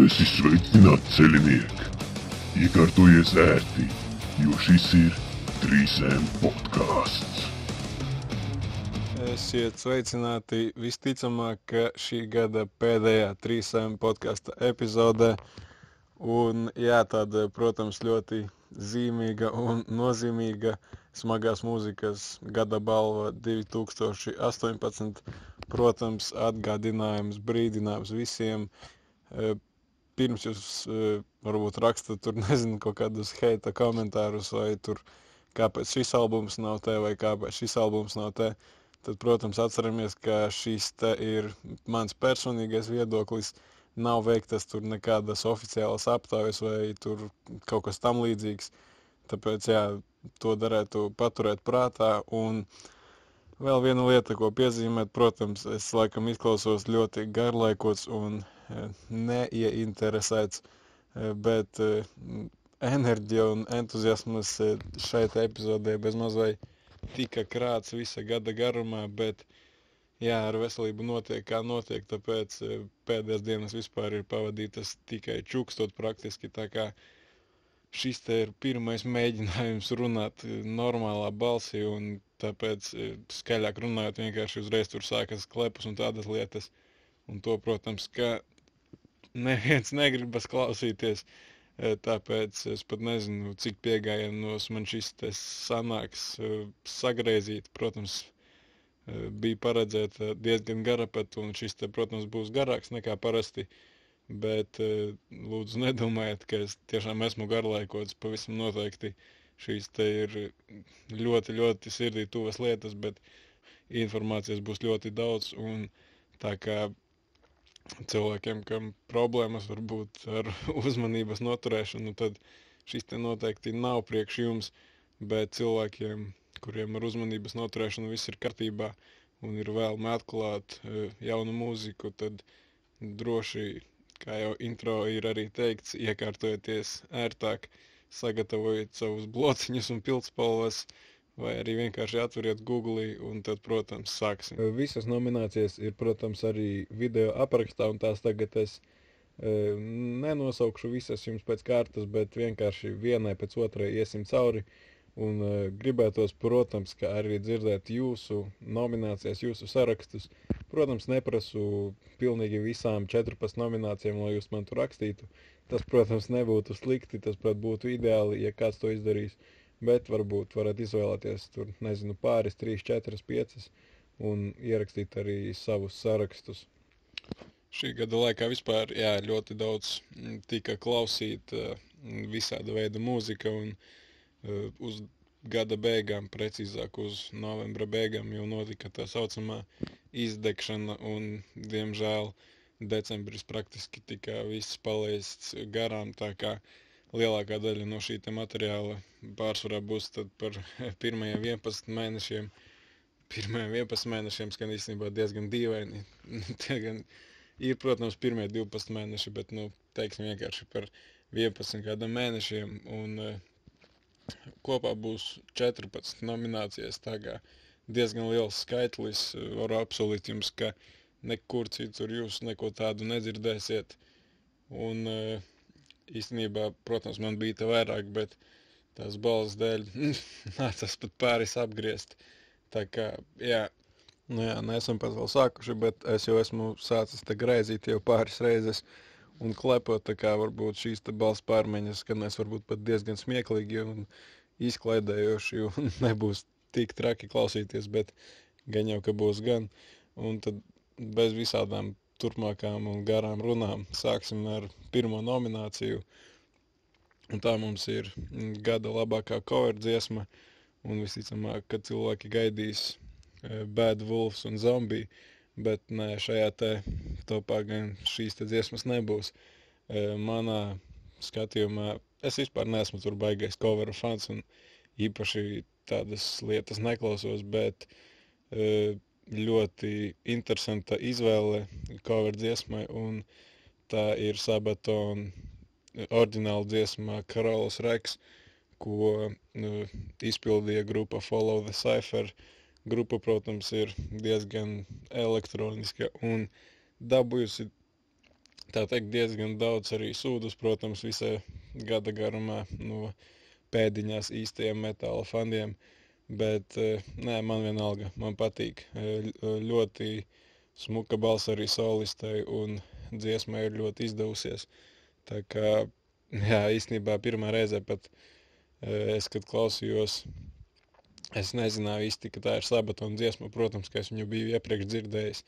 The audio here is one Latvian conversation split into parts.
Esi sveicināts ceļiniek! Iekārtojies ērti, jo šis ir 3M podkāsts. Esiet sveicināti visticamāk, ka šī gada pēdējā 3M podkāstu epizodē. Un, jā, tāda, protams, ļoti zīmīga un nozīmīga smagās mūzikas gada balva 2018. Protams, atgādinājums, brīdinājums visiem pirms jūs uh, varbūt rakstat tur, nezinu, kaut kādus heita komentārus, vai tur kāpēc šis albums nav te, vai kāpēc šis albums nav te, tad, protams, atceramies, ka šis te ir mans personīgais viedoklis, nav veiktas tur nekādas oficiālas aptaujas vai tur kaut kas tam līdzīgs, tāpēc, jā, to darētu paturēt prātā, un vēl viena lieta, ko piezīmēt, protams, es laikam izklausos ļoti garlaikots un neieinteresēts, bet enerģija un entuziasmas šeit epizodē bez mazai tika krāts visa gada garumā, bet jā, ar veselību notiek kā notiek, tāpēc pēdējās dienas vispār ir pavadītas tikai čukstot praktiski, tā kā šis te ir pirmais mēģinājums runāt normālā balsī un tāpēc skaļāk runājot vienkārši uzreiz tur sākas klepus un tādas lietas. Un to, protams, ka neviens negribas klausīties. Tāpēc es pat nezinu, cik piegājienos man šis sanāks sagrēzīt. Protams, bija paredzēta diezgan gara pat, un šis te, protams, būs garāks nekā parasti. Bet lūdzu nedomājiet, ka es tiešām esmu garlaikots, pavisam noteikti šīs ir ļoti, ļoti sirdī tuvas lietas, bet informācijas būs ļoti daudz, un tā kā cilvēkiem, kam problēmas varbūt ar uzmanības noturēšanu, tad šis te noteikti nav priekš jums, bet cilvēkiem, kuriem ar uzmanības noturēšanu viss ir kārtībā un ir vēlme atklāt e, jaunu mūziku, tad droši, kā jau intro ir arī teikts, iekārtojieties ērtāk, sagatavojiet savus blociņus un pildspalvas, vai arī vienkārši atveriet Google un tad, protams, sāksim. Visas nominācijas ir, protams, arī video aprakstā, un tās tagad es e, nenosaukšu visas jums pēc kārtas, bet vienkārši vienai pēc otrai iesim cauri. Un e, gribētos, protams, arī dzirdēt jūsu nominācijas, jūsu sarakstus. Protams, neprasu pilnīgi visām 14 nominācijām, lai jūs man tur rakstītu. Tas, protams, nebūtu slikti, tas pat būtu ideāli, ja kāds to izdarīs. Uh, bet varbūt varat izvēlēties tur, nezinu, pāris, trīs, četras, piecas un ierakstīt arī savus sarakstus. Šī gada laikā vispār jā, ļoti daudz mm, tika klausīta mm, visāda veida mūzika un uh, uz gada beigām, precīzāk uz novembra beigām jau notika tā saucamā izdegšana un, diemžēl, decembris praktiski tika viss palaists garām, tā kā uh, lielākā daļa no šī materiāla pārsvarā būs par pirmajiem 11 mēnešiem. Pirmajiem 11 mēnešiem skan īstenībā diezgan dīvaini. diezgan, ir, protams, pirmie 12 mēneši, bet, nu, teiksim vienkārši par 11 kādam mēnešiem. Un uh, kopā būs 14 nominācijas. Tā kā diezgan liels skaitlis. Varu apsolīt jums, ka nekur citur jūs neko tādu nedzirdēsiet. Un uh, īstenībā, protams, man bija te vairāk, bet tās balss dēļ nācās pat pāris apgriezt. Tā kā, jā, nu jā, neesam pat vēl sākuši, bet es jau esmu sācis te greizīt jau pāris reizes un klepot, tā kā varbūt šīs te balss pārmaiņas skanēs varbūt pat diezgan smieklīgi un izklaidējoši un nebūs tik traki klausīties, bet gan jau, ka būs gan. Un tad bez visādām turpmākām un garām runām. Sāksim ar pirmo nomināciju. Un tā mums ir gada labākā cover dziesma. Un visticamāk, ka cilvēki gaidīs e, Bad Wolves un Zombie. Bet nē, šajā te topā gan šīs te dziesmas nebūs. E, manā skatījumā es vispār neesmu tur baigais coveru fans un īpaši tādas lietas neklausos, bet uh, ļoti interesanta izvēle cover dziesmai, un tā ir Sabatona oriģināla dziesma Karolas Reks, ko nu, izpildīja grupa Follow the Cypher. Grupa, protams, ir diezgan elektroniska un dabūjusi tā teikt, diezgan daudz arī sūdus, protams, visā gada garumā no pēdiņās īstajiem metāla faniem. Bet nē, man vienalga, man patīk. Ļoti smuka balss arī solistei un dziesma ir ļoti izdevusies. Tā kā, jā, īstenībā pirmā reize pat es, kad klausījos, es nezināju īsti, ka tā ir sabatona dziesma. Protams, ka es viņu biju iepriekš dzirdējis.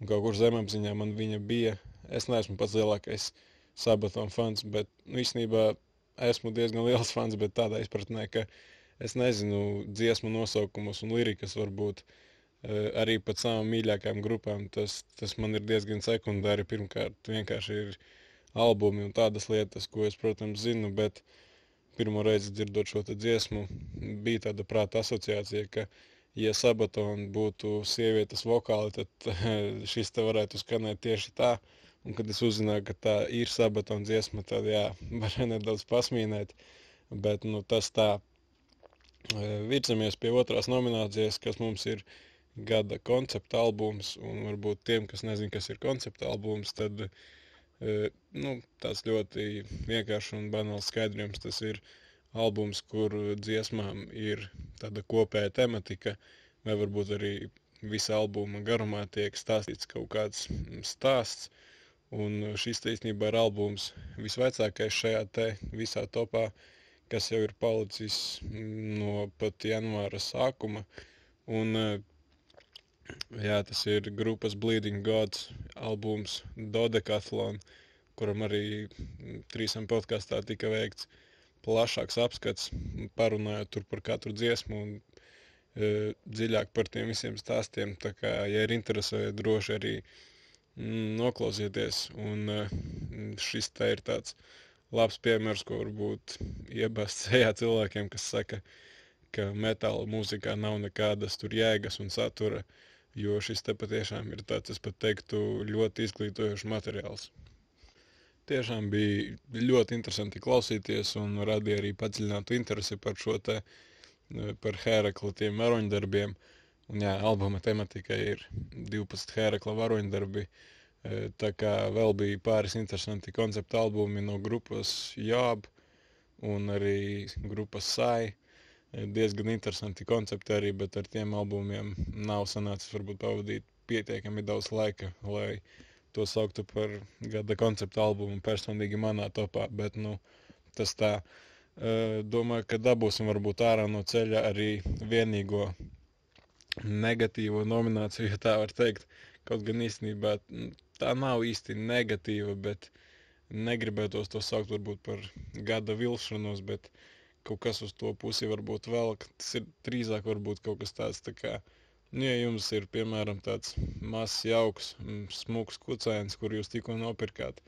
Un kaut kur zemapziņā man viņa bija. Es neesmu pats lielākais sabatona fans, bet nu, īstenībā esmu diezgan liels fans, bet tādā izpratnē, ka es nezinu dziesmu nosaukumus un lirikas varbūt. Eh, arī pat savām mīļākajām grupām. Tas, tas man ir diezgan sekundāri. Pirmkārt, vienkārši ir albumi un tādas lietas, ko es, protams, zinu, bet pirmo reizi dzirdot šo dziesmu, bija tāda prāta asociācija, ka, ja Sabatona būtu sievietes vokāli, tad šis te varētu skanēt tieši tā. Un, kad es uzzināju, ka tā ir Sabatona dziesma, tad jā, varēja nedaudz pasmīnēt. Bet nu, tas tā. Virzamies pie otrās nominācijas, kas mums ir uh, gada koncepta albums, un varbūt tiem, kas nezina, kas ir koncepta albums, tad nu, tāds ļoti vienkāršs un banāls skaidrojums. Tas ir albums, kur dziesmām ir tāda kopēja tematika, vai varbūt arī visa albuma garumā tiek stāstīts kaut kāds stāsts. Un šis īstenībā ir albums visvecākais šajā te visā topā, kas jau ir palicis no pat janvāra sākuma. Un Jā, tas ir grupas Bleeding Gods albums Dodekathlon, kuram arī trīsam podkāstā tika veikts plašāks apskats, parunājot par katru dziesmu un e, dziļāk par tiem visiem stāstiem. Tā kā, ja ir interesēti, droši arī mm, noklausieties. Un e, šis te ir tāds labs piemērs, ko varbūt iebāzt sejā cilvēkiem, kas saka, ka metāla mūzikā nav nekādas tur jēgas un satura. Uh, jo šis te patiešām ir tāds, es pat teiktu, ļoti izglītojošs materiāls. Tiešām bija ļoti interesanti klausīties un radīja arī padziļinātu interesi par šo te, par Hērakla tiem varoņdarbiem. Un jā, albuma tematika ir 12 Hērakla varoņdarbi, tā kā vēl bija pāris interesanti koncepta albumi no grupas Jāb un arī grupas Sai diezgan interesanti koncepti arī, bet ar tiem albumiem nav sanācis varbūt pavadīt pietiekami daudz laika, lai to sauktu par gada konceptu albumu personīgi manā topā, bet, nu, tas tā. Domāju, ka dabūsim varbūt ārā no ceļa arī vienīgo negatīvo nomināciju, ja tā var teikt. Kaut gan īstenībā tā nav īsti negatīva, bet negribētos to saukt varbūt par gada vilšanos, bet kaut kas uz to pusi varbūt vēl, tas ir drīzāk varbūt kaut kas tāds tā kā, nu, ja jums ir, piemēram, tāds mazs, jauks, smuks kucēns, kur jūs tikko nopirkāt,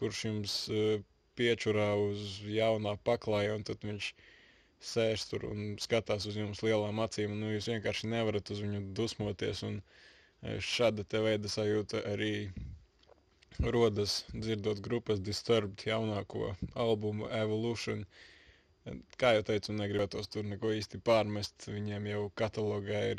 kurš jums uh, piečurā uz jaunā paklāja, un tad viņš sēž tur un skatās uz jums lielām acīm, un nu, jūs vienkārši nevarat uz viņu dusmoties, un uh, šāda te veida sajūta arī rodas dzirdot grupas Disturbed jaunāko albumu Evolution, uh, Kā jau teicu, negribētos tur neko īsti pārmest. Viņiem jau katalogā ir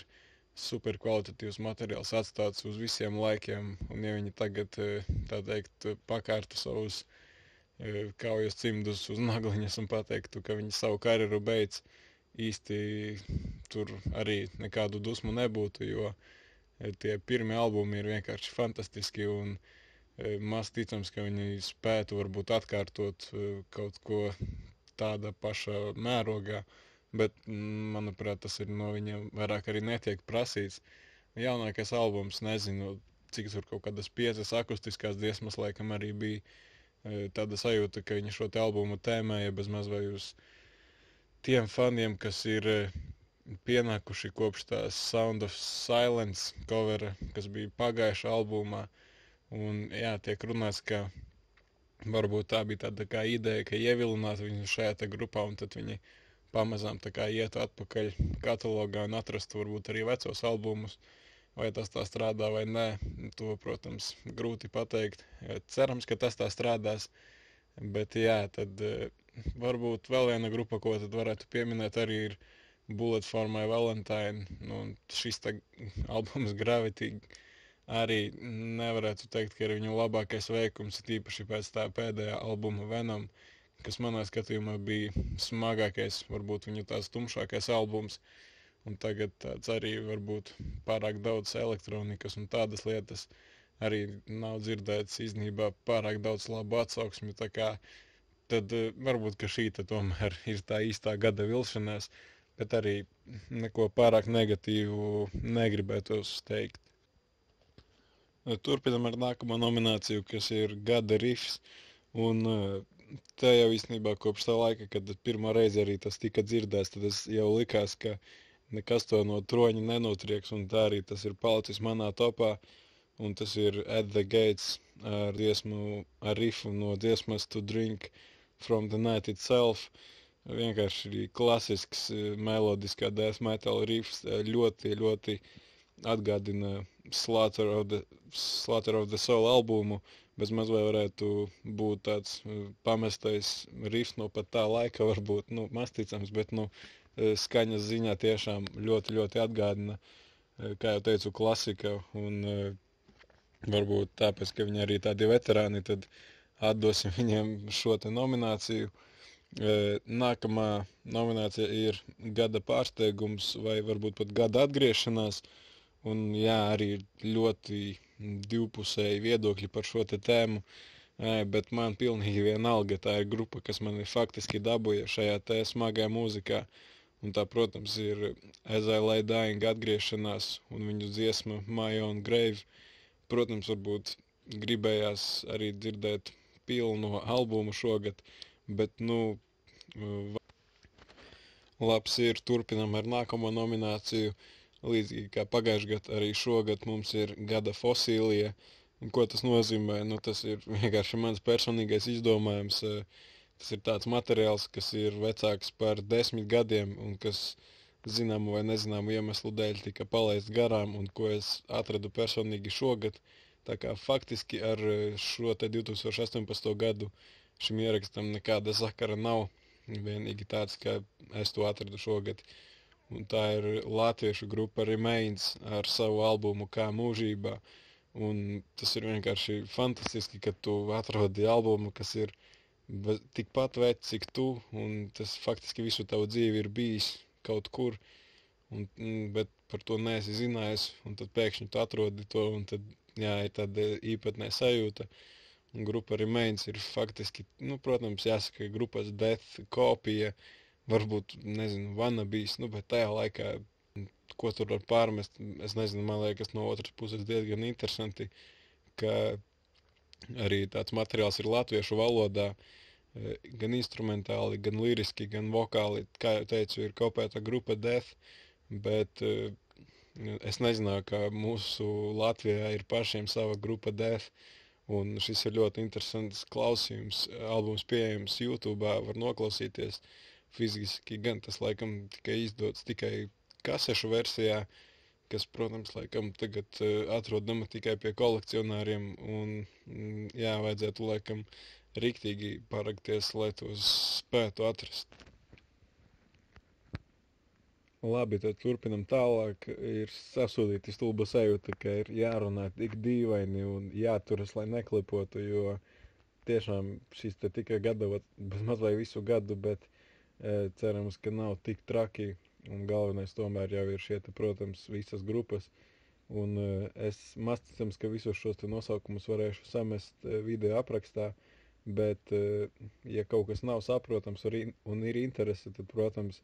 super kvalitatīvs materiāls atstāts uz visiem laikiem. Un, ja viņi tagad, eh, tā teikt, pakārtu savus eh, kaujas cimdus uz nagliņas un pateiktu, ka viņi savu karjeru beidz, īsti tur arī nekādu dusmu nebūtu, jo eh, tie pirmie albumi ir vienkārši fantastiski un maz ticams, ka viņi spētu varbūt atkārtot kaut ko tāda paša mērogā, bet, manuprāt, tas ir no viņiem vairāk arī netiek prasīts. Jaunākais albums, nezinu, cik tur kaut kādas piecas akustiskās dziesmas, laikam arī bija e, tāda sajūta, ka viņi šo te albumu tēmēja bez maz vai uz tiem faniem, kas ir e, pienākuši kopš tās Sound of Silence covera, kas bija pagājušā albumā. Un jā, tiek runāts, ka varbūt tā bija tāda kā ideja, ka ievilināt viņu šajā grupā, un tad viņi pamazām ietu atpakaļ katalogā un atrastu varbūt arī vecos albumus. Vai tas tā strādā vai nē, to, protams, grūti pateikt. Cerams, ka tas tā strādās. Bet jā, tad eh, varbūt vēl viena grupa, ko varētu pieminēt, arī ir Bullet for My Valentine. Nu, šis albums Gravity arī nevarētu teikt, ka ir viņu labākais veikums, tīpaši pēc tā pēdējā albuma Venom, kas manā skatījumā bija smagākais, varbūt viņu tās tumšākais albums. Un tagad tāds arī varbūt pārāk daudz elektronikas un tādas lietas arī nav dzirdēts īstenībā pārāk daudz labu atsauksmi. Tad uh, varbūt, šī tomēr ir tā īstā gada vilšanās, bet arī neko pārāk negatīvu negribētos teikt. Turpinam ar nākamo nomināciju, kas ir gada rifs. Un te jau īstenībā kopš tā laika, kad pirmo reizi arī tas tika dzirdēts, tad es jau likās, ka nekas to no troņa nenotrieks, un tā arī tas ir palicis manā topā. Un tas ir At the Gates ar dziesmu, ar rifu no dziesmas To Drink from the Night Itself. Vienkārši klasisks melodiskā death metal rifs, ļoti, ļoti atgādina Slaughter of the, Slaughter of the Soul albumu, bez maz vai varētu būt tāds uh, pamestais rifs no pat tā laika, varbūt, nu, masticams, bet, nu, uh, skaņas ziņā tiešām ļoti, ļoti atgādina, uh, kā jau teicu, klasika, un varbūt tāpēc, ka viņi arī tādi veterāni, tad atdosim viņiem šo te nomināciju. Nākamā nominācija ir gada pārsteigums vai varbūt pat gada atgriešanās. Uh, Un jā, arī ļoti divpusēji viedokļi par šo tēmu, bet man pilnīgi vienalga tā ir grupa, kas man ir faktiski dabūja šajā smagajā mūzikā. Un tā, protams, ir Ezailai Dying atgriešanās un viņu dziesma My Own Grave. Protams, varbūt gribējās arī dzirdēt pilno albumu šogad, bet, nu, labs ir, turpinam ar nākamo nomināciju. Uh, Līdzīgi kā pagājušajā gadā, arī šogad mums ir gada fosilija. Ko tas nozīmē? Nu, tas ir vienkārši mans personīgais izdomājums. Tas ir tāds materiāls, kas ir vecāks par desmit gadiem un kas zināmu vai nezināmu iemeslu dēļ tika palaists garām un ko es atradu personīgi šogad. Tā kā faktiski ar šo 2018. gadu šim ierakstam nekāda sakara nav. Vienīgi tāds, ka es to atradu šogad. Uh, Un tā ir latviešu grupa Remains ar savu albumu Kā mūžībā. Un tas ir vienkārši fantastiski, ka tu atrodi albumu, kas ir tikpat vecs, cik tu, un tas faktiski visu tavu dzīvi ir bijis kaut kur, un, bet par to neesi zinājis, un tad pēkšņi tu atrodi to, un tad, jā, ir tāda īpatnē sajūta. Un grupa Remains ir faktiski, nu, protams, jāsaka, grupas Death kopija, varbūt, nezinu, vanabīs, nu, bet tajā laikā, ko tur var pārmest, es nezinu, man liekas, no otras puses diezgan interesanti, ka arī tāds materiāls ir latviešu valodā, e, gan instrumentāli, gan liriski, gan vokāli, kā jau teicu, ir kopēta grupa Death, bet e, es nezināju, ka mūsu Latvijā ir pašiem sava grupa Death, un šis ir ļoti interesants klausījums, albums pieejams YouTube, var noklausīties, fiziski, gan tas laikam tikai izdots tikai kasešu versijā, kas, protams, laikam tagad uh, atrodama tikai pie kolekcionāriem, un, mm, jā, vajadzētu laikam riktīgi parakties, lai tos spētu atrast. Labi, tad turpinam tālāk. Ir sasūdīta stulba sajūta, ka ir jārunā tik dīvaini un jāturas, lai neklipotu, jo tiešām šis te tikai gatavots bez mazliet visu gadu, bet Cerams, ka nav tik traki. Un galvenais tomēr jau ir šie, te, protams, visas grupas. Un es masticams, ka visus šos nosaukumus varēšu samest video aprakstā. Bet, ja kaut kas nav saprotams un ir interese, tad, protams,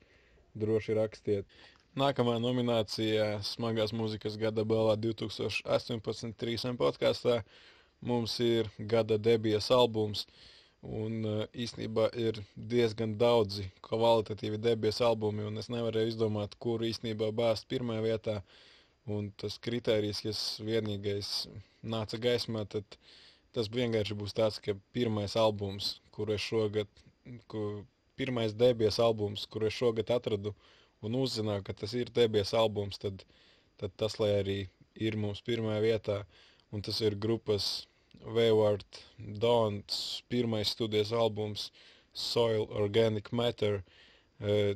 droši rakstiet. Nākamā nominācija Smagās mūzikas gada balvā 2018. 3 podkāstā mums ir gada debijas albums. Un īstenībā ir diezgan daudzi kvalitatīvi debies albumi, un es nevarēju izdomāt, kuru īstenībā bāzt pirmajā vietā. Un tas kriterijs, kas vienīgais nāca gaismā, tad tas vienkārši būs tāds, ka pirmais albums, kuru es šogad, kur, pirmais debies albums, kuru es šogad atradu un uzzināju, ka tas ir debies albums, tad, tad tas, lai arī ir mums pirmajā vietā, un tas ir grupas Wayward Dawns pirmais studijas albums Soil Organic Matter. E,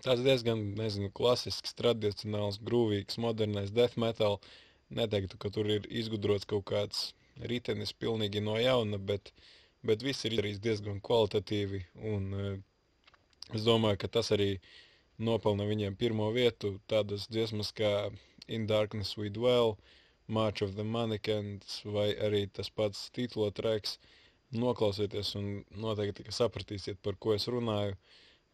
tāds diezgan, nezinu, klasisks, tradicionāls, grūvīgs, modernais death metal. neteiktu, ka tur ir izgudrots kaut kāds ritenis pilnīgi no jauna, bet, bet viss ir izdarīts diezgan kvalitatīvi. Un, es domāju, ka tas arī nopelna viņiem pirmo vietu. Tādas dziesmas kā In Darkness We Dwell, March of the Mannequins vai arī tas pats titula treks. Noklausieties un noteikti sapratīsiet, par ko es runāju.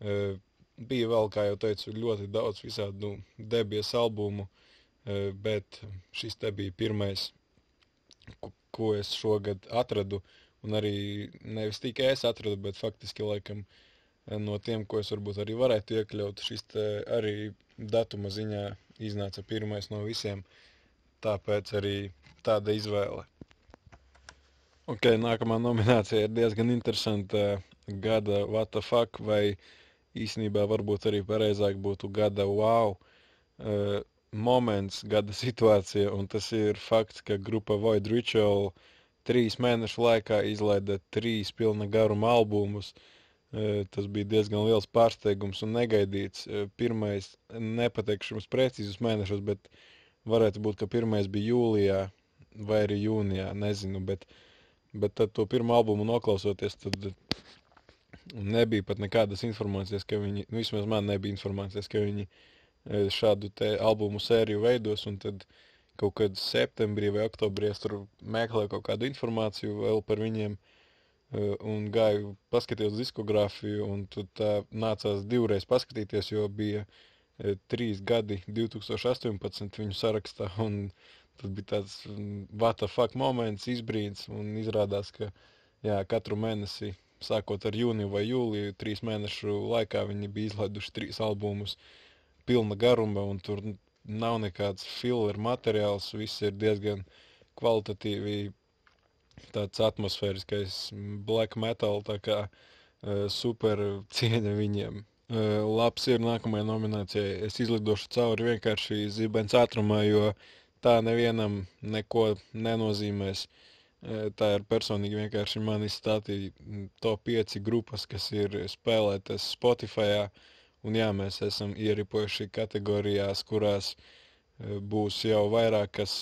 Uh, bija vēl, kā jau teicu, ļoti daudz visādu debies albumu, e, bet šis te bija pirmais, ko es šogad atradu, un arī nevis tikai es atradu, bet faktiski laikam no tiem, ko es varbūt arī varētu iekļaut, šis arī datuma ziņā iznāca pirmais no visiem, tāpēc arī tāda izvēle. Ok, nākamā nominācija ir diezgan interesanta. Gada fuck vai uh, īsnībā varbūt arī pareizāk būtu gada wow uh, moments, gada situācija, un tas ir fakts, ka grupa Void Ritual trīs mēnešu laikā izlaida trīs pilna garuma albumus. Uh, tas bija diezgan liels pārsteigums un negaidīts. Uh, pirmais, nepateikšu jums precīzus mēnešus, bet varētu būt, ka pirmais bija jūlijā vai arī jūnijā, nezinu, bet, bet tad to pirmo albumu noklausoties, tad nebija pat nekādas informācijas, ka viņi, nu, vismaz man nebija informācijas, ka viņi šādu te albumu sēriju veidos, un tad kaut kad septembrī vai oktobrī es tur meklēju kaut kādu informāciju vēl par viņiem, e, un gāju paskatījos diskogrāfiju, un tā nācās divreiz paskatīties, jo bija e, trīs gadi 2018 viņu sarakstā, tad bija tāds the fuck moments, izbrīns, un izrādās, ka jā, katru mēnesi sākot ar jūniju vai jūliju, trīs mēnešu laikā viņi bija izlaiduši trīs albumus pilna garuma, un tur nav nekāds filler materiāls, viss ir diezgan kvalitatīvi tāds atmosfēriskais black metal, tā kā uh, super cieņa viņiem. Uh, labs ir nākamajai nominācijai. Es izlidošu cauri vienkārši zibens ātrumā, jo tā nevienam neko nenozīmēs. Uh, Tā ir personīgi vienkārši man izstātīja top 5 grupas, kas ir spēlētas Spotify. Un jā, mēs esam ieripojuši kategorijās, kurās būs jau vairākas,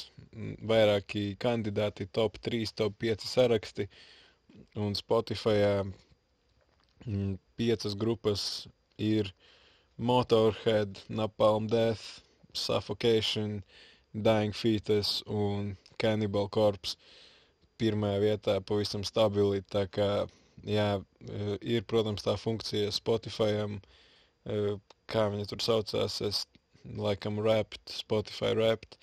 vairāki kandidāti, top 3, top 5 saraksti. Un Spotify piecas grupas ir Motorhead, Napalm Death, Suffocation, Dying Fetus un Cannibal Corpse. Uh, pirmajā vietā pavisam stabili. Tā kā, jā, e, ir, protams, tā funkcija Spotifyam, e, kā viņa tur saucās, es laikam rapt, Spotify rapt,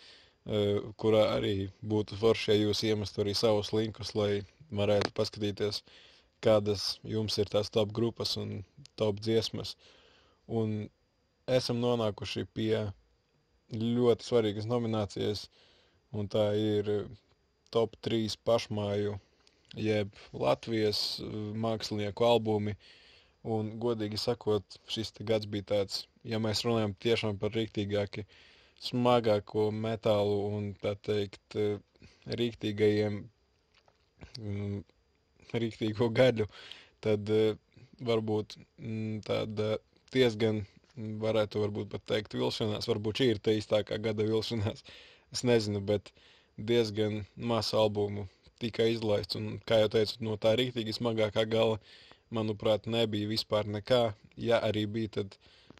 kurā arī būtu forši, ja jūs iemestu arī savus linkus, lai varētu paskatīties, kādas jums ir tās top grupas un top dziesmas. Un esam nonākuši pie ļoti svarīgas nominācijas, un tā ir top 3 pašmāju, jeb Latvijas mākslinieku albumi. Un, godīgi sakot, šis gads bija tāds, ja mēs runājam tiešām par rīktīgāki, smagāko metālu un, tā teikt, rīktīgajiem, mm, rīktīgo gaļu, tad eh, varbūt mm, tāda diezgan, varētu varbūt pat teikt, vilšanās, varbūt šī ir tā īstākā gada vilšanās, es nezinu, bet uh, diezgan maz albumu tika izlaists. Un, kā jau teicu, no tā rīktīgi smagākā gala, manuprāt, nebija vispār nekā. Ja arī bija, tad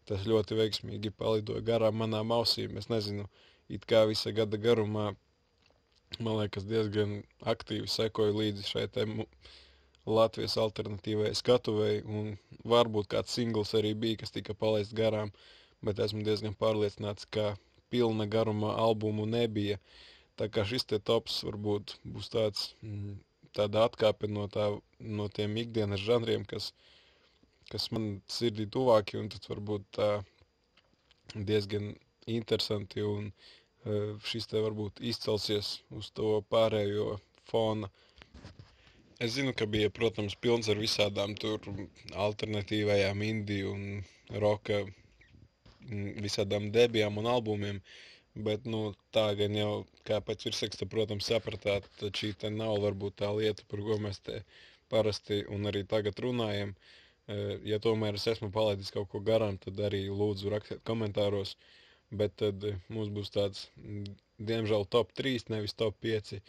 tas ļoti veiksmīgi palidoja garām manām ausīm. Es nezinu, it kā visa gada garumā, man liekas, diezgan aktīvi sekoju līdzi šai te Latvijas alternatīvai skatuvei, un varbūt kāds singls arī bija, kas tika palaists garām, bet esmu diezgan pārliecināts, ka pilna garuma albumu nebija. Tā kā šis te tops varbūt būs tāds, mm, tāda atkāpe no, tā, no tiem ikdienas žanriem, kas, kas man sirdī tuvāki, un tad varbūt tā diezgan interesanti, un e, šis te varbūt izcelsies uz to pārējo fona. Es zinu, ka bija, protams, pilns ar visādām tur alternatīvajām indiju un roka visādām debijām un albumiem, uh, Bet nu, tā gan jau, kā pēc virsraksta, protams, sapratāt, tad šī nav varbūt tā lieta, par ko mēs te parasti un arī tagad runājam. Ja tomēr es esmu palaidis kaut ko garām, tad arī lūdzu rakstiet komentāros. bet tad uh, mums būs tāds, diemžēl, top 3, nevis top 5.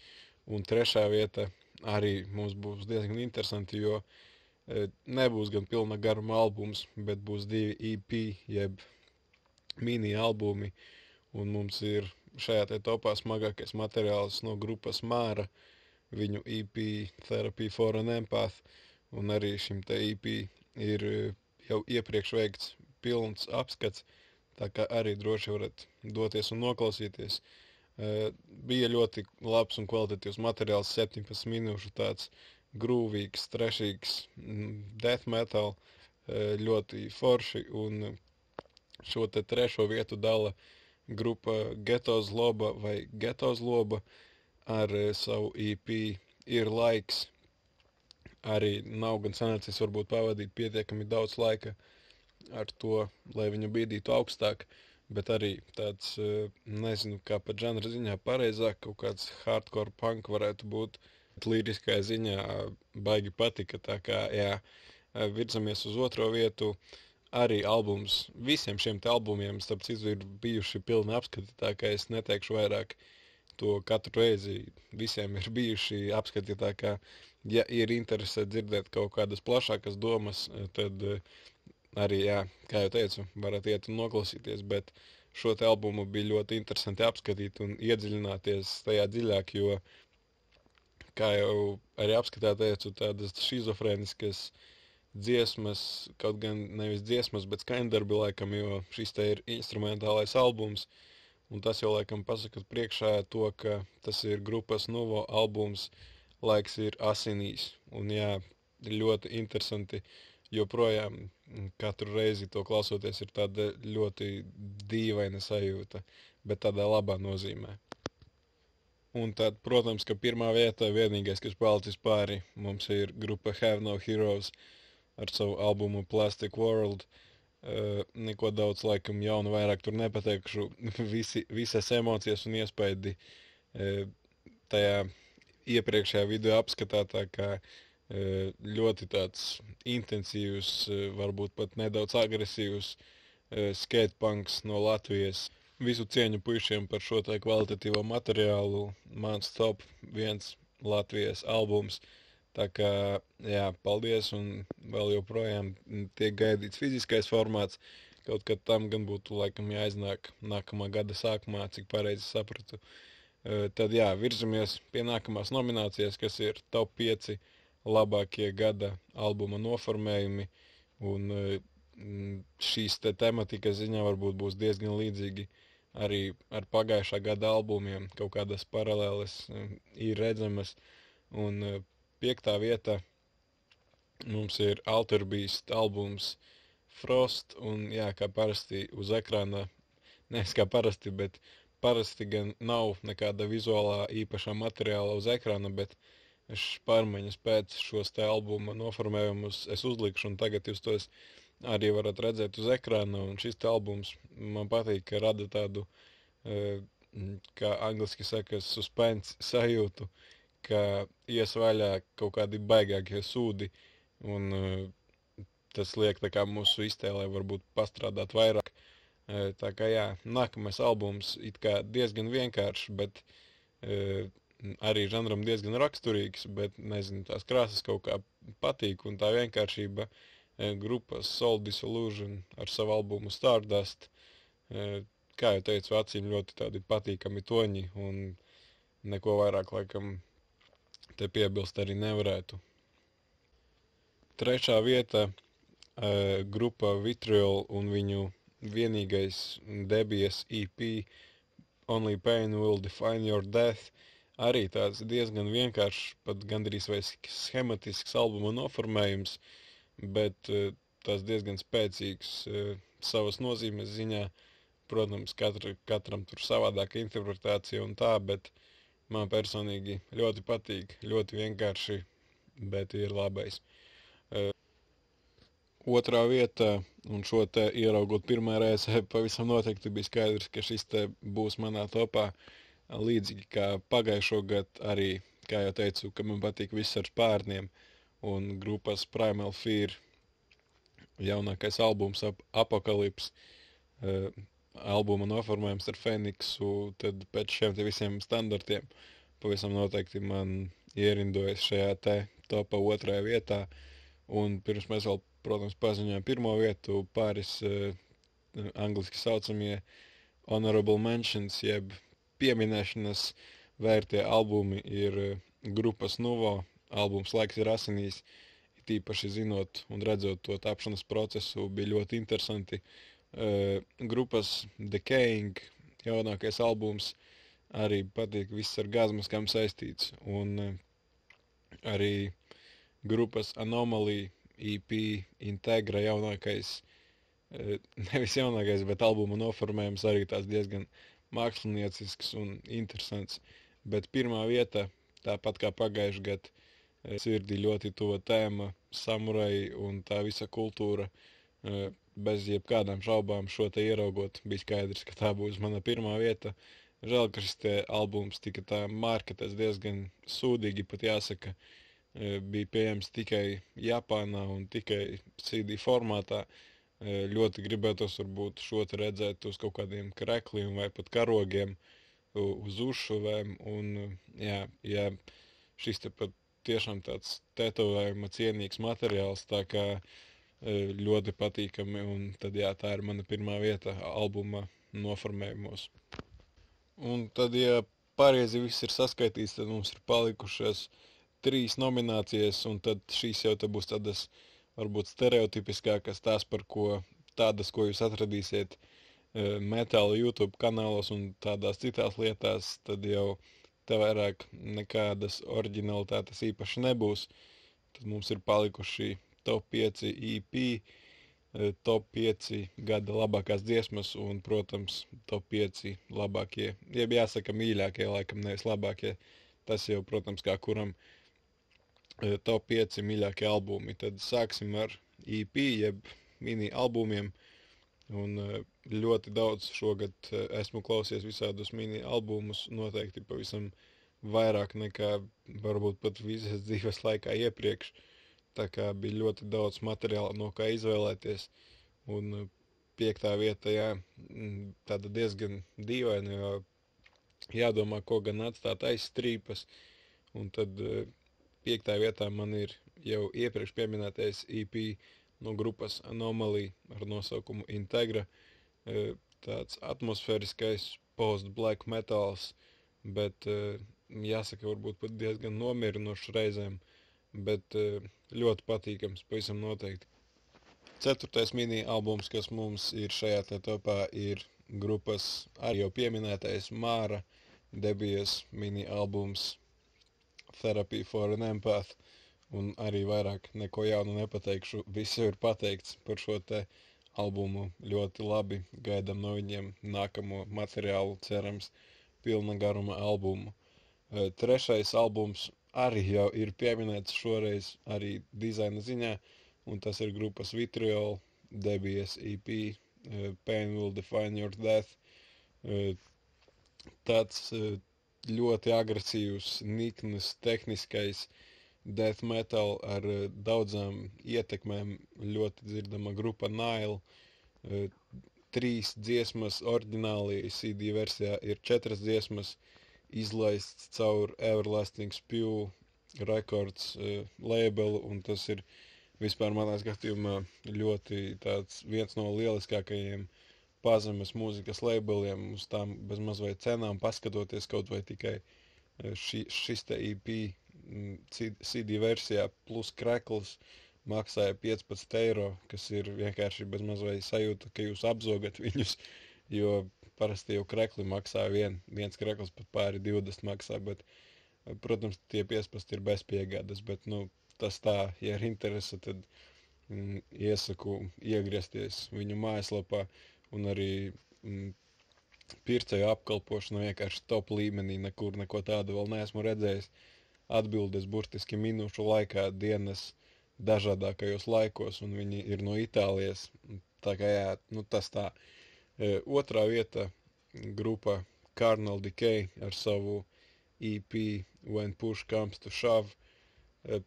Un trešā vieta arī mums būs diezgan interesanti, jo uh, nebūs gan pilna garuma albums, bet būs divi EP, jeb mini albumi. Un mums ir šajā topā smagākais materiāls no grupas Māra, viņu EP Therapy for an Empath, un arī šim te EP ir jau iepriekš veikts pilns apskats, tā kā arī droši varat doties un noklausīties. Uh, bija ļoti labs un kvalitatīvs materiāls, 17 minūšu tāds grūvīgs, trešīgs death metal, uh, ļoti forši, un šo te trešo vietu dala grupa Geto Zloba vai Geto Zloba ar uh, savu EP ir laiks. Arī nav gan sanācis varbūt pavadīt pietiekami daudz laika ar to, lai viņu bīdītu augstāk, bet arī tāds, eh, nezinu, kā pa žanra ziņā pareizāk, kaut kāds hardcore punk varētu būt. Līriskā ziņā baigi patika, tā kā, jā, virzamies uz otro vietu. Arī albums, visiem šiem albumiem, starp citu, ir bijuši pilni apskati, tā kā es neteikšu vairāk to katru reizi. Visiem ir bijuši apskati, tā kā, ja ir interese dzirdēt kaut kādas plašākas domas, tad arī, jā, kā jau teicu, varat iet un noklausīties, bet šo albumu bija ļoti interesanti apskatīt un iedziļināties tajā dziļāk, jo, kā jau arī apskatā teicu, tādas šizofrēniskas dziesmas, kaut gan nevis dziesmas, bet skaņdarbi laikam, jo šis te ir instrumentālais albums, un tas jau laikam pasakat priekšā to, ka tas ir grupas Novo albums, laiks ir asinīs, un jā, ļoti interesanti uh, joprojām katru reizi to klausoties, ir tāda ļoti dīvaina sajūta, bet tādā labā nozīmē. Un tad, protams, ka pirmā vieta, vienīgais, kas palicis pāri, mums ir grupa Have No Heroes ar savu albumu Plastic World. Uh, neko daudz, laikam, jaunu vairāk tur nepateikšu. Visi, visas emocijas un iespaidi uh, tajā iepriekšējā video apskatā, tā kā uh, ļoti tāds intensīvs, varbūt pat nedaudz agresīvs skatepunks no Latvijas. Visu cieņu puišiem par šo te kvalitatīvo materiālu. Mans top viens Latvijas albums. Tā kā, jā, paldies un vēl joprojām tiek gaidīts fiziskais formāts. Kaut kad tam gan būtu laikam jāiznāk nākamā gada sākumā, cik pareizi sapratu. Tad jā, virzamies pie nākamās nominācijas, kas ir top 5 labākie gada albuma noformējumi, un šīs te tematikas ziņā varbūt būs diezgan līdzīgi arī ar pagājušā gada albumiem, kaut kādas paralēles ir redzamas, un piektā vieta. Mums ir Alter Beast albums Frost, un jā, kā parasti uz ekrāna, nevis kā parasti, bet parasti gan nav nekāda vizuālā īpašā materiāla uz ekrāna, bet uh, pārmaiņas pēc šos te albuma noformējumus es uzlikšu, un tagad jūs tos arī varat redzēt uz ekrāna, un šis te albums man patīk, ka rada tādu, e, kā angliski saka, suspense sajūtu, ka ies vaļā kaut kādi baigākie sūdi, un e, tas liek mūsu iztēlē varbūt pastrādāt vairāk. E, tā kā jā, nākamais albums kā diezgan vienkāršs, bet arī žanram diezgan raksturīgs, bet nezinu, tās krāsas kaut kā patīk un tā vienkāršība grupas Soul Disillusion ar savu albumu Stardust, kā jau teicu, acīm ļoti tādi patīkami toņi un neko vairāk laikam te piebilst arī nevarētu. Trešā vieta e, grupa Vitriol un viņu vienīgais debijas EP Only Pain Will Define Your Death – arī tāds diezgan vienkāršs, pat gandrīz vai schematisks albuma noformējums, bet uh, tas diezgan spēcīgs uh, savas nozīmes ziņā. Protams, katra, katram tur savādāka interpretācija un tā, bet man personīgi ļoti patīk, ļoti vienkārši, bet ir labais. Otrā vieta, un šo te ieraugot pirmā reize, pavisam noteikti bija skaidrs, ka šis te būs manā topā. Līdzīgi kā pagājušo gadu arī, kā jau teicu, ka man patīk viss ar spārniem un grupas Primal Fear jaunākais albums ap Apokalips. Albuma noformējums ar Feniksu, tad pēc šiem visiem standartiem pavisam noteikti man ierindojas šajā te topā otrajā vietā. Un pirms mēs vēl, protams, paziņojam pirmo vietu, pāris uh, angliski saucamie honorable mentions, jeb pieminēšanas vērtie albumi ir uh, grupas Nuvo, albums Laiks ir asinīs, tīpaši zinot un redzot to tapšanas procesu, bija ļoti interesanti. Uh, grupas Decaying jaunākais albums arī patīk, viss ar gazmaskām saistīts. Un uh, arī grupas Anomaly EP Integra jaunākais, uh, nevis jaunākais, bet albuma noformējums arī tās diezgan māksliniecisks un interesants. Bet pirmā vieta, tāpat kā pagājušajā gadā, sirdī ļoti tuva tēma, samurai un tā visa kultūra. Bez jebkādām šaubām šo te ieraugot, bija skaidrs, ka tā būs mana pirmā vieta. Žēl, ka šis albums tika tā marketēts diezgan sūdīgi, pat jāsaka, bija pieejams tikai Japānā un tikai CD formātā. Ļoti gribētos varbūt šo te redzēt uz kaut kādiem krekliem vai pat karogiem, uz uzšuvēm. Un, jā, jā, šis te pat tiešām tāds tetovējuma cienīgs materiāls, tā kā e, ļoti patīkami, un tad jā, tā ir mana pirmā vieta albuma noformējumos. Un tad, ja pareizi viss ir saskaitīts, tad mums ir palikušas trīs nominācijas, un tad šīs jau te būs tādas varbūt stereotipiskākas tās, par ko tādas, ko jūs atradīsiet e, metāla YouTube kanālos un tādās citās lietās, tad jau te vairāk nekādas originalitātes īpaši nebūs. Tad mums ir palikuši top 5 EP, eh, top 5 gada labākās dziesmas un, protams, top 5 labākie, jeb jāsaka mīļākie, laikam nevis labākie. Tas jau, protams, kā kuram eh, top 5 mīļākie albumi. Tad sāksim ar EP, jeb mini albumiem. Un eh, ļoti daudz šogad esmu klausies visādus mini albumus, noteikti pavisam vairāk nekā varbūt pat visas dzīves laikā iepriekš. Tā kā bija ļoti daudz materiāla, no kā izvēlēties. Un eh, piektā vieta, jā, mm, tāda diezgan dīvaina, jo jādomā, ko gan atstāt aiz strīpas. Un tad eh, piektā vietā man ir jau iepriekš pieminētais EP no grupas Anomaly ar nosaukumu Integra. Uh, tāds atmosfēriskais post-black metāls, bet jāsaka, varbūt pat diezgan nomierinošs reizēm, bet ļoti patīkams, pavisam noteikti. Ceturtais mini albums, kas mums ir šajā topā, ir grupas arī jau pieminētais Māra debijas mini albums Therapy for an Empath, un arī vairāk neko jaunu nepateikšu, viss jau ir pateikts par šo te albumu ļoti labi. Gaidām no viņiem nākamo materiālu, cerams, pilna garuma albumu. Trešais albums arī jau ir pieminēts šoreiz arī dizaina ziņā, un tas ir grupas Vitriol debijas EP Pain Will Define Your Death. Tāds ļoti agresīvs, nikns, tehniskais uh, death metal ar uh, daudzām ietekmēm, ļoti dzirdama grupa Nile. Uh, trīs dziesmas oriģināli CD versijā ir četras dziesmas izlaists caur Everlasting Spew Records uh, labelu, un tas ir vispār manā skatījumā ļoti tāds viens no lieliskākajiem pazemes mūzikas labeliem uz tām bezmaz vai cenām paskatoties kaut vai tikai ši, šis te EP CD versijā plus krekls maksāja 15 eiro, kas ir vienkārši bezmaz vai sajūta, ka jūs apzogat viņus, jo parasti jau krekli maksā vien, viens krekls pat pāri 20 maksā, bet, protams, tie 15 ir bez piegādes, bet, nu, tas tā, ja ir interese, tad mm, iesaku iegriezties viņu mājaslapā un arī mm, pircēju apkalpošana vienkārši top līmenī, nekur neko tādu vēl neesmu redzējis. Uh, atbildes burtiski minūšu laikā dienas dažādākajos laikos, un viņi ir no Itālijas. Tā kā jā, nu tas tā. E, otrā vieta grupa Carnal Decay ar savu EP When Push Comes to Shove.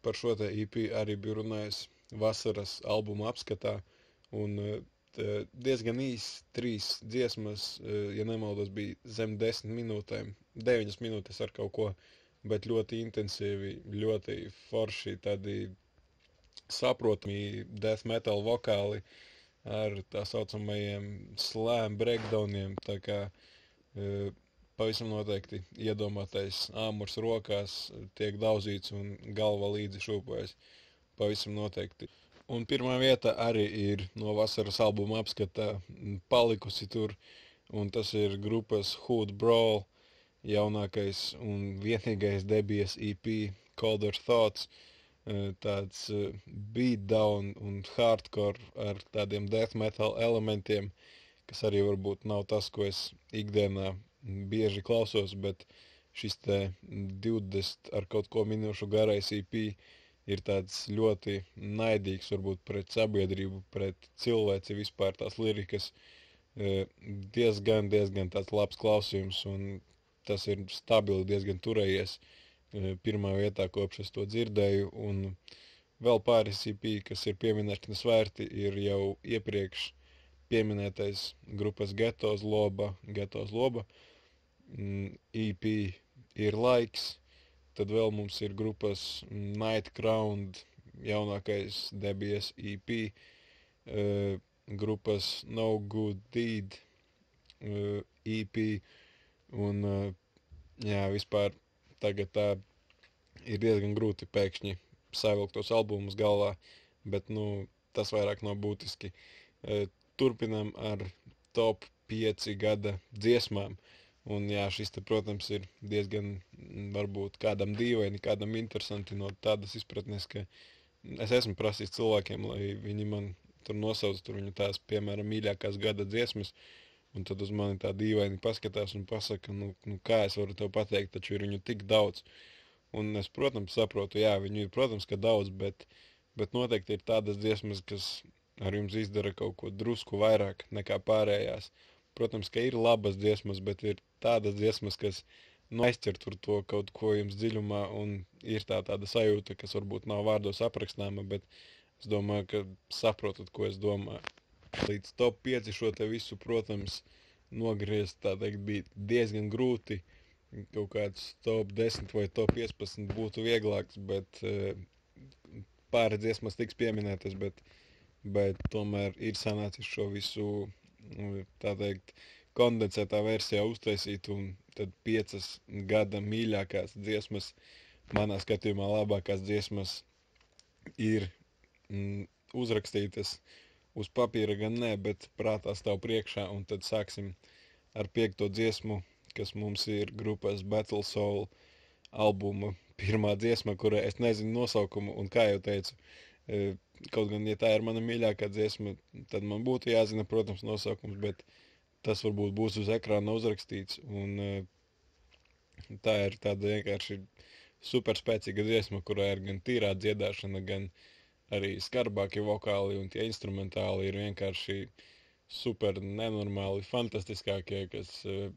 Par šo te EP arī bija runājis vasaras albuma apskatā, un uh, diezgan īsi trīs dziesmas, uh, ja nemaldos, bija zem desmit minūtēm, deviņas minūtes ar kaut ko, bet ļoti intensīvi, ļoti forši, tādi saprotami death metal vokāli ar tā saucamajiem slam breakdowniem, tā kā uh, pavisam noteikti iedomātais āmurs rokās tiek daudzīts un galva līdzi šūpojas. Pavisam noteikti. Un pirmā vieta arī ir no vasaras albuma apskatā palikusi tur, un tas ir grupas Hood Brawl jaunākais un vienīgais debijas EP Colder Thoughts. Tāds beatdown un hardcore ar tādiem death metal elementiem, kas arī varbūt nav tas, ko es ikdienā bieži klausos, bet šis te 20 ar kaut ko minūšu garais EP ir tāds ļoti naidīgs varbūt pret sabiedrību, pret cilvēci vispār tās lirikas diezgan, diezgan tāds labs klausījums un tas ir stabili diezgan turējies pirmā vietā, kopš es to dzirdēju un vēl pāris EP, kas ir pieminēšanas vērti, ir jau iepriekš pieminētais grupas Getos Loba, Getos Loba, uh, EP ir laiks, tad vēl mums ir grupas Night Crown jaunākais debijas EP, uh, grupas No Good Deed uh, EP, un uh, jā, vispār tagad tā ir diezgan grūti pēkšņi savilkt tos albumus galvā, bet, nu, tas vairāk nav būtiski. Uh, turpinam ar top 5 gada dziesmām. Uh, Un, jā, šis, te, protams, ir diezgan varbūt kādam dīvaini, kādam interesanti no tādas izpratnes, ka es esmu prasījis cilvēkiem, lai viņi man tur nosauc tur viņu tās, piemēram, mīļākās gada dziesmas, un tad uz mani tā dīvaini paskatās un pasaka, nu, nu kā es varu tev pateikt, taču ir viņu tik daudz. Un es, protams, saprotu, jā, viņu ir, protams, ka daudz, bet, bet noteikti ir tādas dziesmas, kas ar jums izdara kaut ko drusku vairāk nekā pārējās. Protams, ka ir labas dziesmas, bet ir tādas dziesmas, kas nu, aizķer tur to kaut ko jums dziļumā, un ir tā tāda sajūta, kas varbūt nav vārdos aprakstāma, bet es domāju, ka saprotat, ko es domāju. Līdz top 5 šo te visu, protams, nogriezt, tā teikt, bija diezgan grūti. Kaut kāds top 10 vai top 15 būtu vieglāks, bet uh, pāris dziesmas tiks pieminētas, bet, bet tomēr ir sanācis šo visu tā teikt, kondensētā versijā uztaisīt, un tad piecas gada mīļākās dziesmas, manā skatījumā labākās dziesmas ir mm, uzrakstītas uz papīra gan nē, bet prātā stāv priekšā, un tad sāksim ar piekto dziesmu, kas mums ir grupas Battle Soul albuma pirmā dziesma, kurai es nezinu nosaukumu, un kā jau teicu, E, kaut gan, ja tā ir mana mīļākā dziesma, tad man būtu jāzina, protams, nosaukums, bet tas varbūt būs uz ekrāna uzrakstīts. Un, e, tā ir tāda vienkārši superspēcīga dziesma, kurā ir gan tīrā dziedāšana, gan arī skarbākie vokāli un tie instrumentāli ir vienkārši super nenormāli, fantastiskākie, kas uh,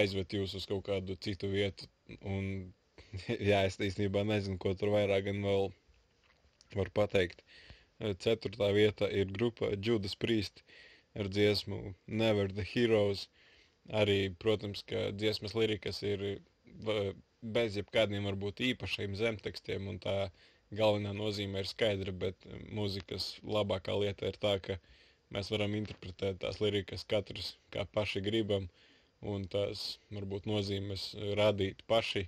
aizved jūs uz kaut kādu citu vietu. Un, jā, es īstenībā nezinu, ko tur vairāk gan vēl var pateikt. Ceturtā vietā ir grupa Judas Priest ar dziesmu Never the Heroes. Arī, protams, ka dziesmas lirikas ir bez jebkādiem varbūt īpašiem zemtekstiem un tā galvenā nozīme ir skaidra, bet mūzikas labākā lieta ir tā, ka mēs varam interpretēt tās lirikas katrs kā paši gribam un tās varbūt nozīmes radīt paši.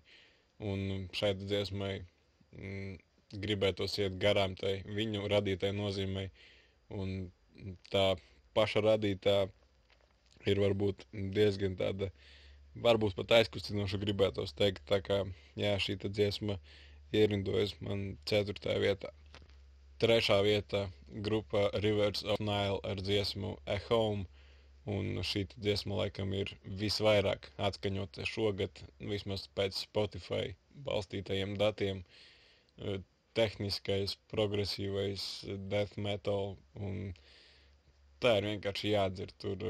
Un šai dziesmai mm, gribētos iet garām tai viņu radītai nozīmei. Un tā paša radītā ir varbūt diezgan tāda, varbūt pat aizkustinoša gribētos teikt. Tā kā jā, šī dziesma ierindojas man ceturtajā vietā. Trešā vietā grupa Rivers of Nile ar dziesmu A Home. Un šī dziesma laikam ir visvairāk atskaņota šogad, vismaz pēc Spotify balstītajiem datiem tehniskais, progresīvais death metal. Tā ir vienkārši jādzird. Tur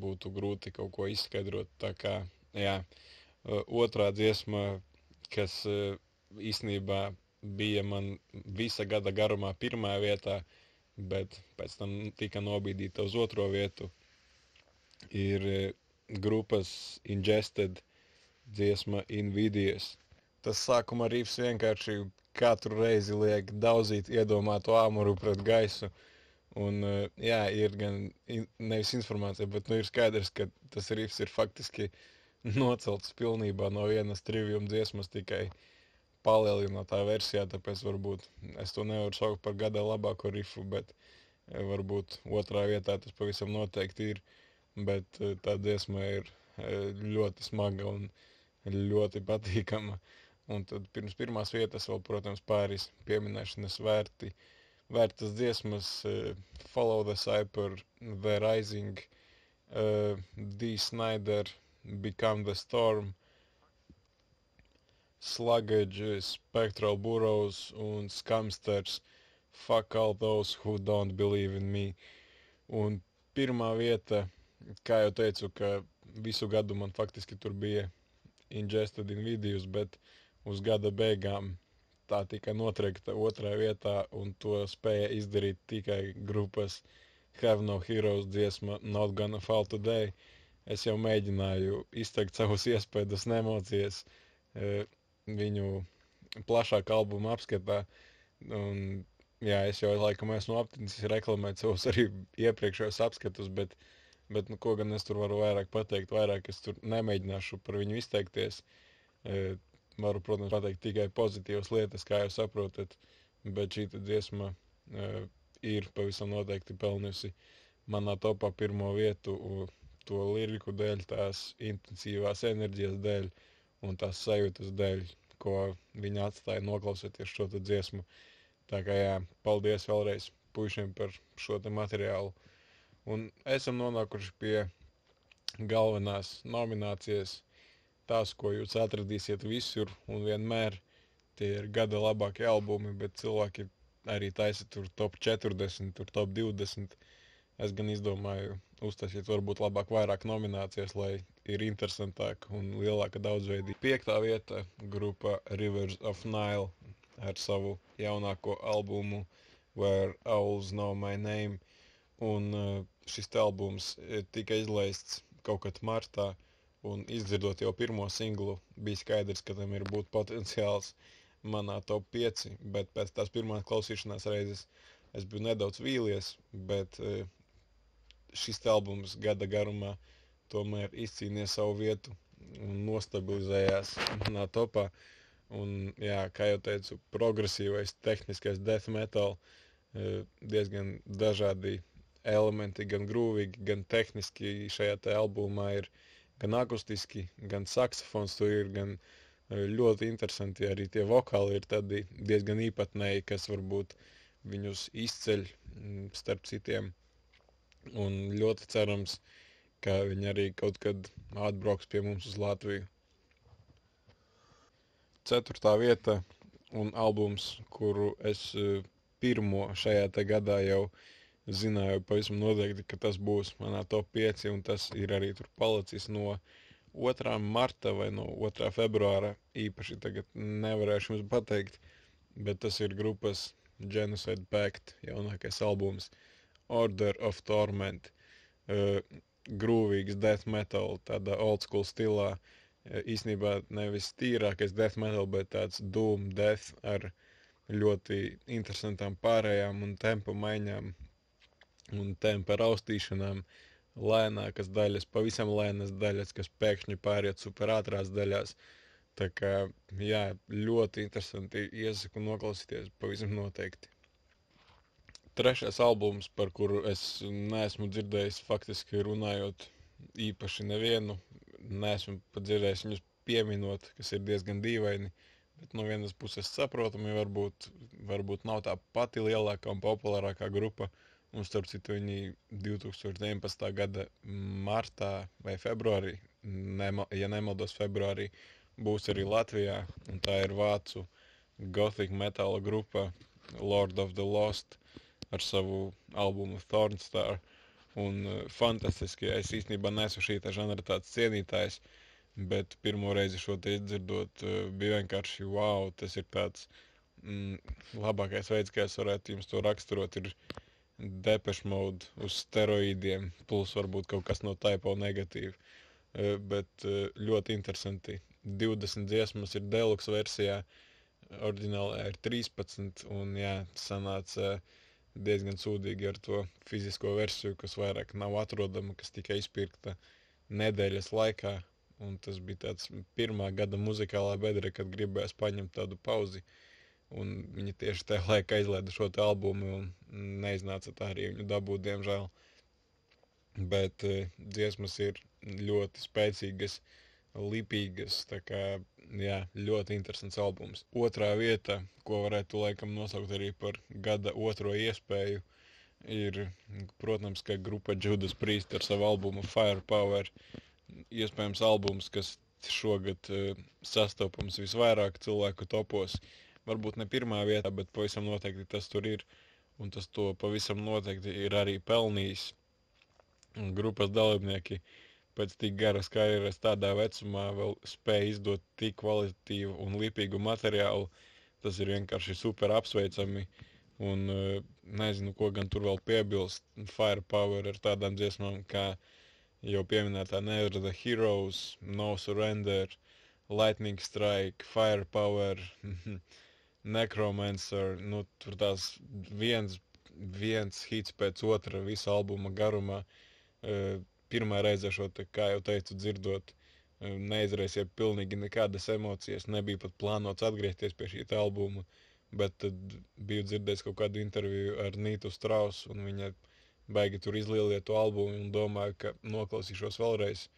būtu grūti kaut ko izskaidrot. Tā kā jā, otrā dziesma, kas īstenībā bija man visa gada garumā pirmā vietā, bet pēc tam tika nobīdīta uz otro vietu. Ir eh, grupas Ingested dziesma Invidious. Tas sākuma rīps vienkārši katru reizi liek daudzīt iedomāto āmuru pret gaisu. Un, uh, jā, ir gan nevis informācija, bet nu, ir skaidrs, ka tas rīps ir faktiski nocelts pilnībā no vienas trivium dziesmas tikai palielinātā versijā, tāpēc varbūt es to nevaru saukt par gada labāko rifu, bet uh, varbūt otrā vietā tas pavisam noteikti ir, bet uh, tā dziesma ir ļoti smaga un ļoti patīkama. Un tad pirms pirmās vietas vēl, protams, pāris pieminēšanas vērti, vērtas dziesmas Follow the Cyper, The Rising, uh, D. Snyder, Become the Storm, Sluggage, Spectral Burrows un Scamsters, Fuck all those who don't believe in me. Un pirmā vieta, kā jau teicu, ka visu gadu man faktiski tur bija ingested in videos, bet uh, uz gada beigām tā tika notriekta otrā vietā, un to spēja izdarīt tikai grupas Have No Heroes dziesma Not Gonna Fall Today. Es jau mēģināju izteikt savus iespējas un emocijas e, viņu plašāk albuma apskatā. Un, jā, es jau laikam esmu apticis reklamēt savus arī iepriekšējos apskatus, bet, bet nu, ko gan es tur varu vairāk pateikt, vairāk es tur nemēģināšu par viņu izteikties. E, varu, protams, pateikt tikai pozitīvas lietas, kā jūs saprotat, bet šī dziesma uh, ir pavisam noteikti pelnījusi manā topā pirmo vietu to liriku dēļ, tās intensīvās enerģijas dēļ un tās sajūtas dēļ, ko viņa atstāja noklausoties šo dziesmu. Tā kā jā, paldies vēlreiz puišiem par šo materiālu. Un esam nonākuši pie galvenās nominācijas tās, ko jūs atradīsiet visur un vienmēr. Tie ir gada labākie albumi, bet cilvēki arī taisa tur top 40, tur top 20. Es gan izdomāju uztaisīt varbūt labāk vairāk nominācijas, lai ir interesantāk un lielāka daudzveidība. Piektā vieta grupa Rivers of Nile ar savu jaunāko albumu Where Owls Know My Name. Un uh, šis albums tika izlaists kaut kad martā. Un izdzirdot jau pirmo singlu, bija skaidrs, ka tam ir būt potenciāls manā top 5, bet pēc tās pirmās klausīšanās reizes es biju nedaudz vīlies, bet eh, šis albums gada garumā tomēr izcīnīja savu vietu un nostabilizējās manā topā. Un, jā, kā jau teicu, progresīvais, tehniskais death metal, eh, diezgan dažādi elementi, gan grūvīgi, gan tehniski šajā albumā ir gan akustiski, gan saksofons tur ir, gan e, ļoti interesanti arī tie vokāli ir tādi diezgan īpatnēji, kas varbūt viņus izceļ starp citiem. Un ļoti cerams, ka viņi arī kaut kad atbrauks pie mums uz Latviju. Ceturtā vieta un albums, kuru es e, pirmo šajā gadā jau zināju pavisam noteikti, ka tas būs manā top 5, un tas ir arī tur palicis no 2. marta vai no 2. februāra. Īpaši tagad nevarēšu jums pateikt, bet tas ir grupas Genocide Pact jaunākais albums Order of Torment. Grūvīgs death metal, tādā old school stilā. Uh, īsnībā nevis tīrākais death metal, bet tāds doom death ar ļoti interesantām pārējām un tempu maiņām un tempa raustīšanām, lēnākas daļas, pavisam lēnas daļas, kas pēkšņi pāriet superātrās daļās. Tā kā, jā, ļoti interesanti iesaku noklausīties, pavisam noteikti. Trešais albums, par kuru es neesmu dzirdējis faktiski runājot īpaši nevienu, neesmu dzirdējis viņus pieminot, kas ir diezgan dīvaini, bet no vienas puses saprotami varbūt, varbūt nav tā pati lielākā un populārākā grupa, Un starp citu, viņi 2019. gada martā vai februārī, nema, ja nemaldos, februārī būs arī Latvijā. Tā ir vācu gothic metāla grupa Lord of the Lost ar savu albumu Thornstar. Un uh, fantastiski, es īstenībā neesmu šī žanra tāds cienītājs, bet pirmo reizi šo te izdzirdot, uh, bija vienkārši wow, tas ir tāds mm, labākais veids, kā es varētu jums to raksturot. Ir, Depeche Mode uz steroīdiem, plus varbūt kaut kas no taipo negatīva. Uh, bet uh, ļoti interesanti. 20 dziesmas ir deluxe versijā, oriģinālā ir 13, un jā, sanāca diezgan sūdīgi ar to fizisko versiju, kas vairāk nav atrodama, kas tika izpirkta nedēļas laikā, un tas bija tāds pirmā gada muzikālā bedre, kad gribējās paņemt tādu pauzi, un viņi tieši tajā laikā izlaida šo albumu, un neiznāca tā arī viņu dabūt, diemžēl. Bet uh, dziesmas ir ļoti spēcīgas, lipīgas, kā, jā, ļoti interesants albums. Otrā vieta, ko varētu laikam nosaukt arī par gada otro iespēju, ir, protams, ka grupa Judas Priest ar savu albumu Firepower, iespējams albums, kas šogad uh, sastopams visvairāk cilvēku topos. Varbūt ne pirmā vietā, bet pavisam noteikti tas tur ir. Un tas to pavisam noteikti ir arī pelnījis. Grupas dalībnieki pēc tik garas karjeras tādā vecumā vēl spēja izdot tik kvalitatīvu un lipīgu materiālu. Tas ir vienkārši super apsveicami. Un uh, nezinu, ko gan tur vēl piebilst. Firepower ar tādām dziesmām kā jau pieminētā Never the Heroes, No Surrender, Lightning Strike, Firepower, Necromancer, nu tur tās viens, viens hits pēc otra visa albuma garumā. Pirmā reize šo te, kā jau teicu, dzirdot, uh, neizraisīja pilnīgi nekādas emocijas, nebija pat plānots atgriezties pie šī albuma, bet tad biju dzirdējis kaut kādu interviju ar Nītu Strausu, un viņa baigi tur izlieliet to albumu un domāju, ka noklausīšos vēlreiz.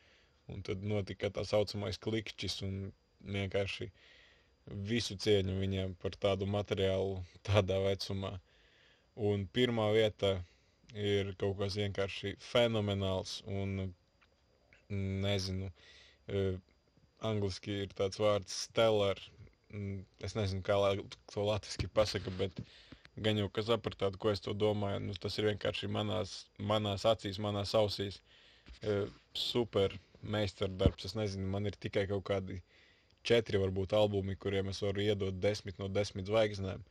Un tad notika tā saucamais klikšķis un vienkārši visu cieņu viņiem par tādu materiālu tādā vecumā. Un pirmā vieta ir kaut kas vienkārši fenomenāls un nezinu, uh, angliski ir tāds vārds stellar, es nezinu, kā to latviski pasaka, bet uh, gan jau ka sapratāt, ko es to domāju. Nu, tas ir vienkārši manās, manās acīs, manās ausīs. E, super meistardarbs. Es nezinu, man ir tikai kaut kādi četri varbūt albumi, kuriem es varu iedot desmit no desmit zvaigznēm.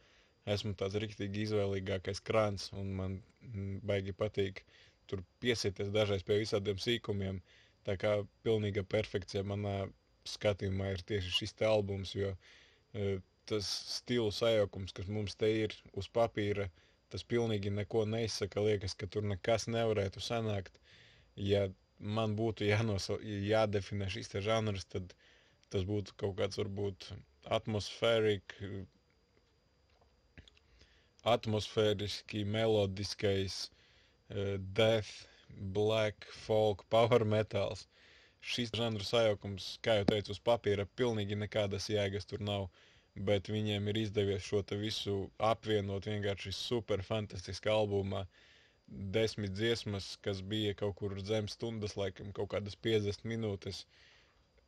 Esmu tāds rīktīgi izvēlīgākais krāns un man baigi patīk tur piesieties dažreiz pie visādiem sīkumiem. Tā kā pilnīga perfekcija manā skatījumā ir tieši šis te albums, jo uh, tas stilu sajaukums, kas mums te ir uz papīra, tas pilnīgi neko neizsaka. Liekas, ka tur nekas nevarētu sanākt. Ja man būtu jānosa, jādefinē šis te žanrs, tad tas būtu kaut kāds varbūt atmosfērik, atmosfēriski melodiskais uh, death, black, folk, power metāls. Šis žanru sajaukums, kā jau teicu, uz papīra pilnīgi nekādas jēgas tur nav. Uh, bet viņiem ir izdevies šo visu apvienot vienkārši super fantastiskā albumā. Desmit dziesmas, kas bija kaut kur zem stundas, laikam kaut kādas 50 minūtes.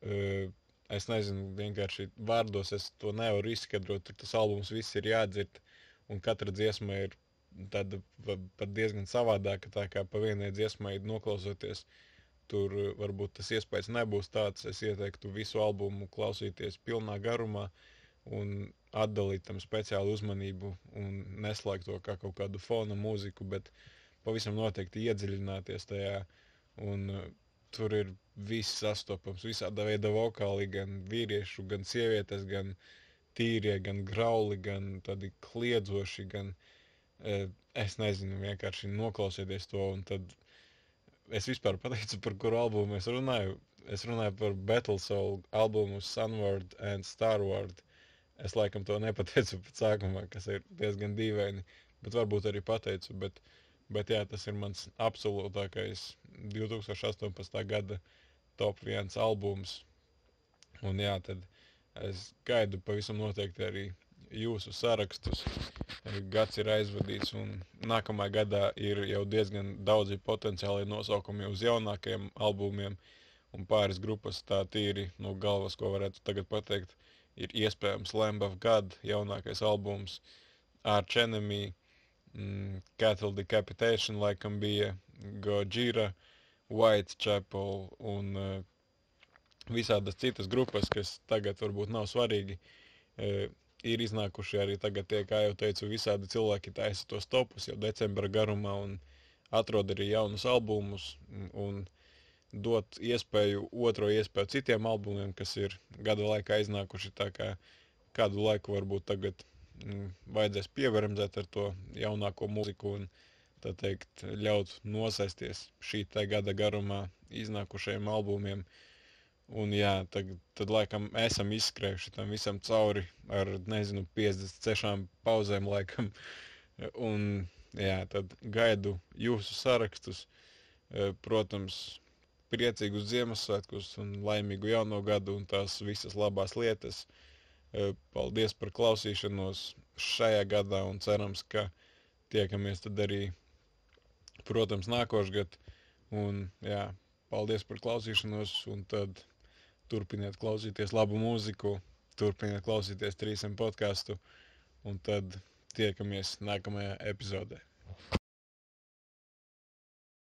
Uh, es nezinu, vienkārši vārdos es to nevaru izskaidrot. Tur tas albums viss ir jādzird, un katra dziesma ir tāda pat diezgan savādāka. Tā kā pa vienai dziesmai noklausoties, tur varbūt tas iespējas nebūs tāds. Es ieteiktu visu albumu klausīties pilnā garumā. Uh, un atdalīt tam speciālu uzmanību un neslēgt to kā kaut kādu fona mūziku, bet pavisam noteikti iedziļināties tajā. Un, uh, tur ir viss sastopams, visāda veida vokāli, gan vīriešu, gan sievietes, gan tīrie, gan grauli, gan tādi kliedzoši, gan uh, es nezinu, vienkārši noklausieties to. Tad es vispār pateicu, par kuru albumu es runāju. Es runāju par Battle Soul albumu Sunward and Starward. Es laikam to nepateicu pat sākumā, kas ir diezgan dīvaini, bet varbūt arī pateicu. Bet, bet jā, tas ir mans absolūtākais 2018. gada top viens albums. Un jā, tad es gaidu pavisam noteikti arī jūsu sarakstus. Gads ir aizvadīts, un nākamā gadā ir jau diezgan daudzi potenciāli nosaukumi uz jaunākiem albumiem, un pāris grupas tā tīri no galvas, ko varētu tagad pateikt ir iespējams Lamb of God jaunākais albums, Arch Enemy, mm, Cattle Decapitation laikam bija, Gojira, Whitechapel un uh, visādas citas grupas, kas tagad varbūt nav svarīgi. Uh, ir iznākuši arī tagad, tie, kā jau teicu, visādi cilvēki taisa tos topus jau decembra garumā un atrod arī jaunus albumus un dot iespēju, otro iespēju citiem albumiem, kas ir gada laikā iznākuši. Tā kā kādu laiku varbūt tagad mm, vajadzēs pievērmzēt ar to jaunāko mūziku un tā teikt ļaut nosēsties šī te gada garumā iznākušajiem albumiem. Uh, Un jā, tad, tad laikam esam izskrējuši tam visam cauri ar, nezinu, 56 pauzēm laikam. Un jā, tad gaidu jūsu sarakstus. E, protams, priecīgus Ziemassvētkus un laimīgu jauno gadu un tās visas labās lietas. E, paldies par klausīšanos šajā gadā un cerams, ka tiekamies tad arī, protams, nākošgad. Un jā, paldies par klausīšanos un tad turpiniet klausīties labu mūziku, turpiniet klausīties trīsiem podkāstu, un tad tiekamies nākamajā epizodē.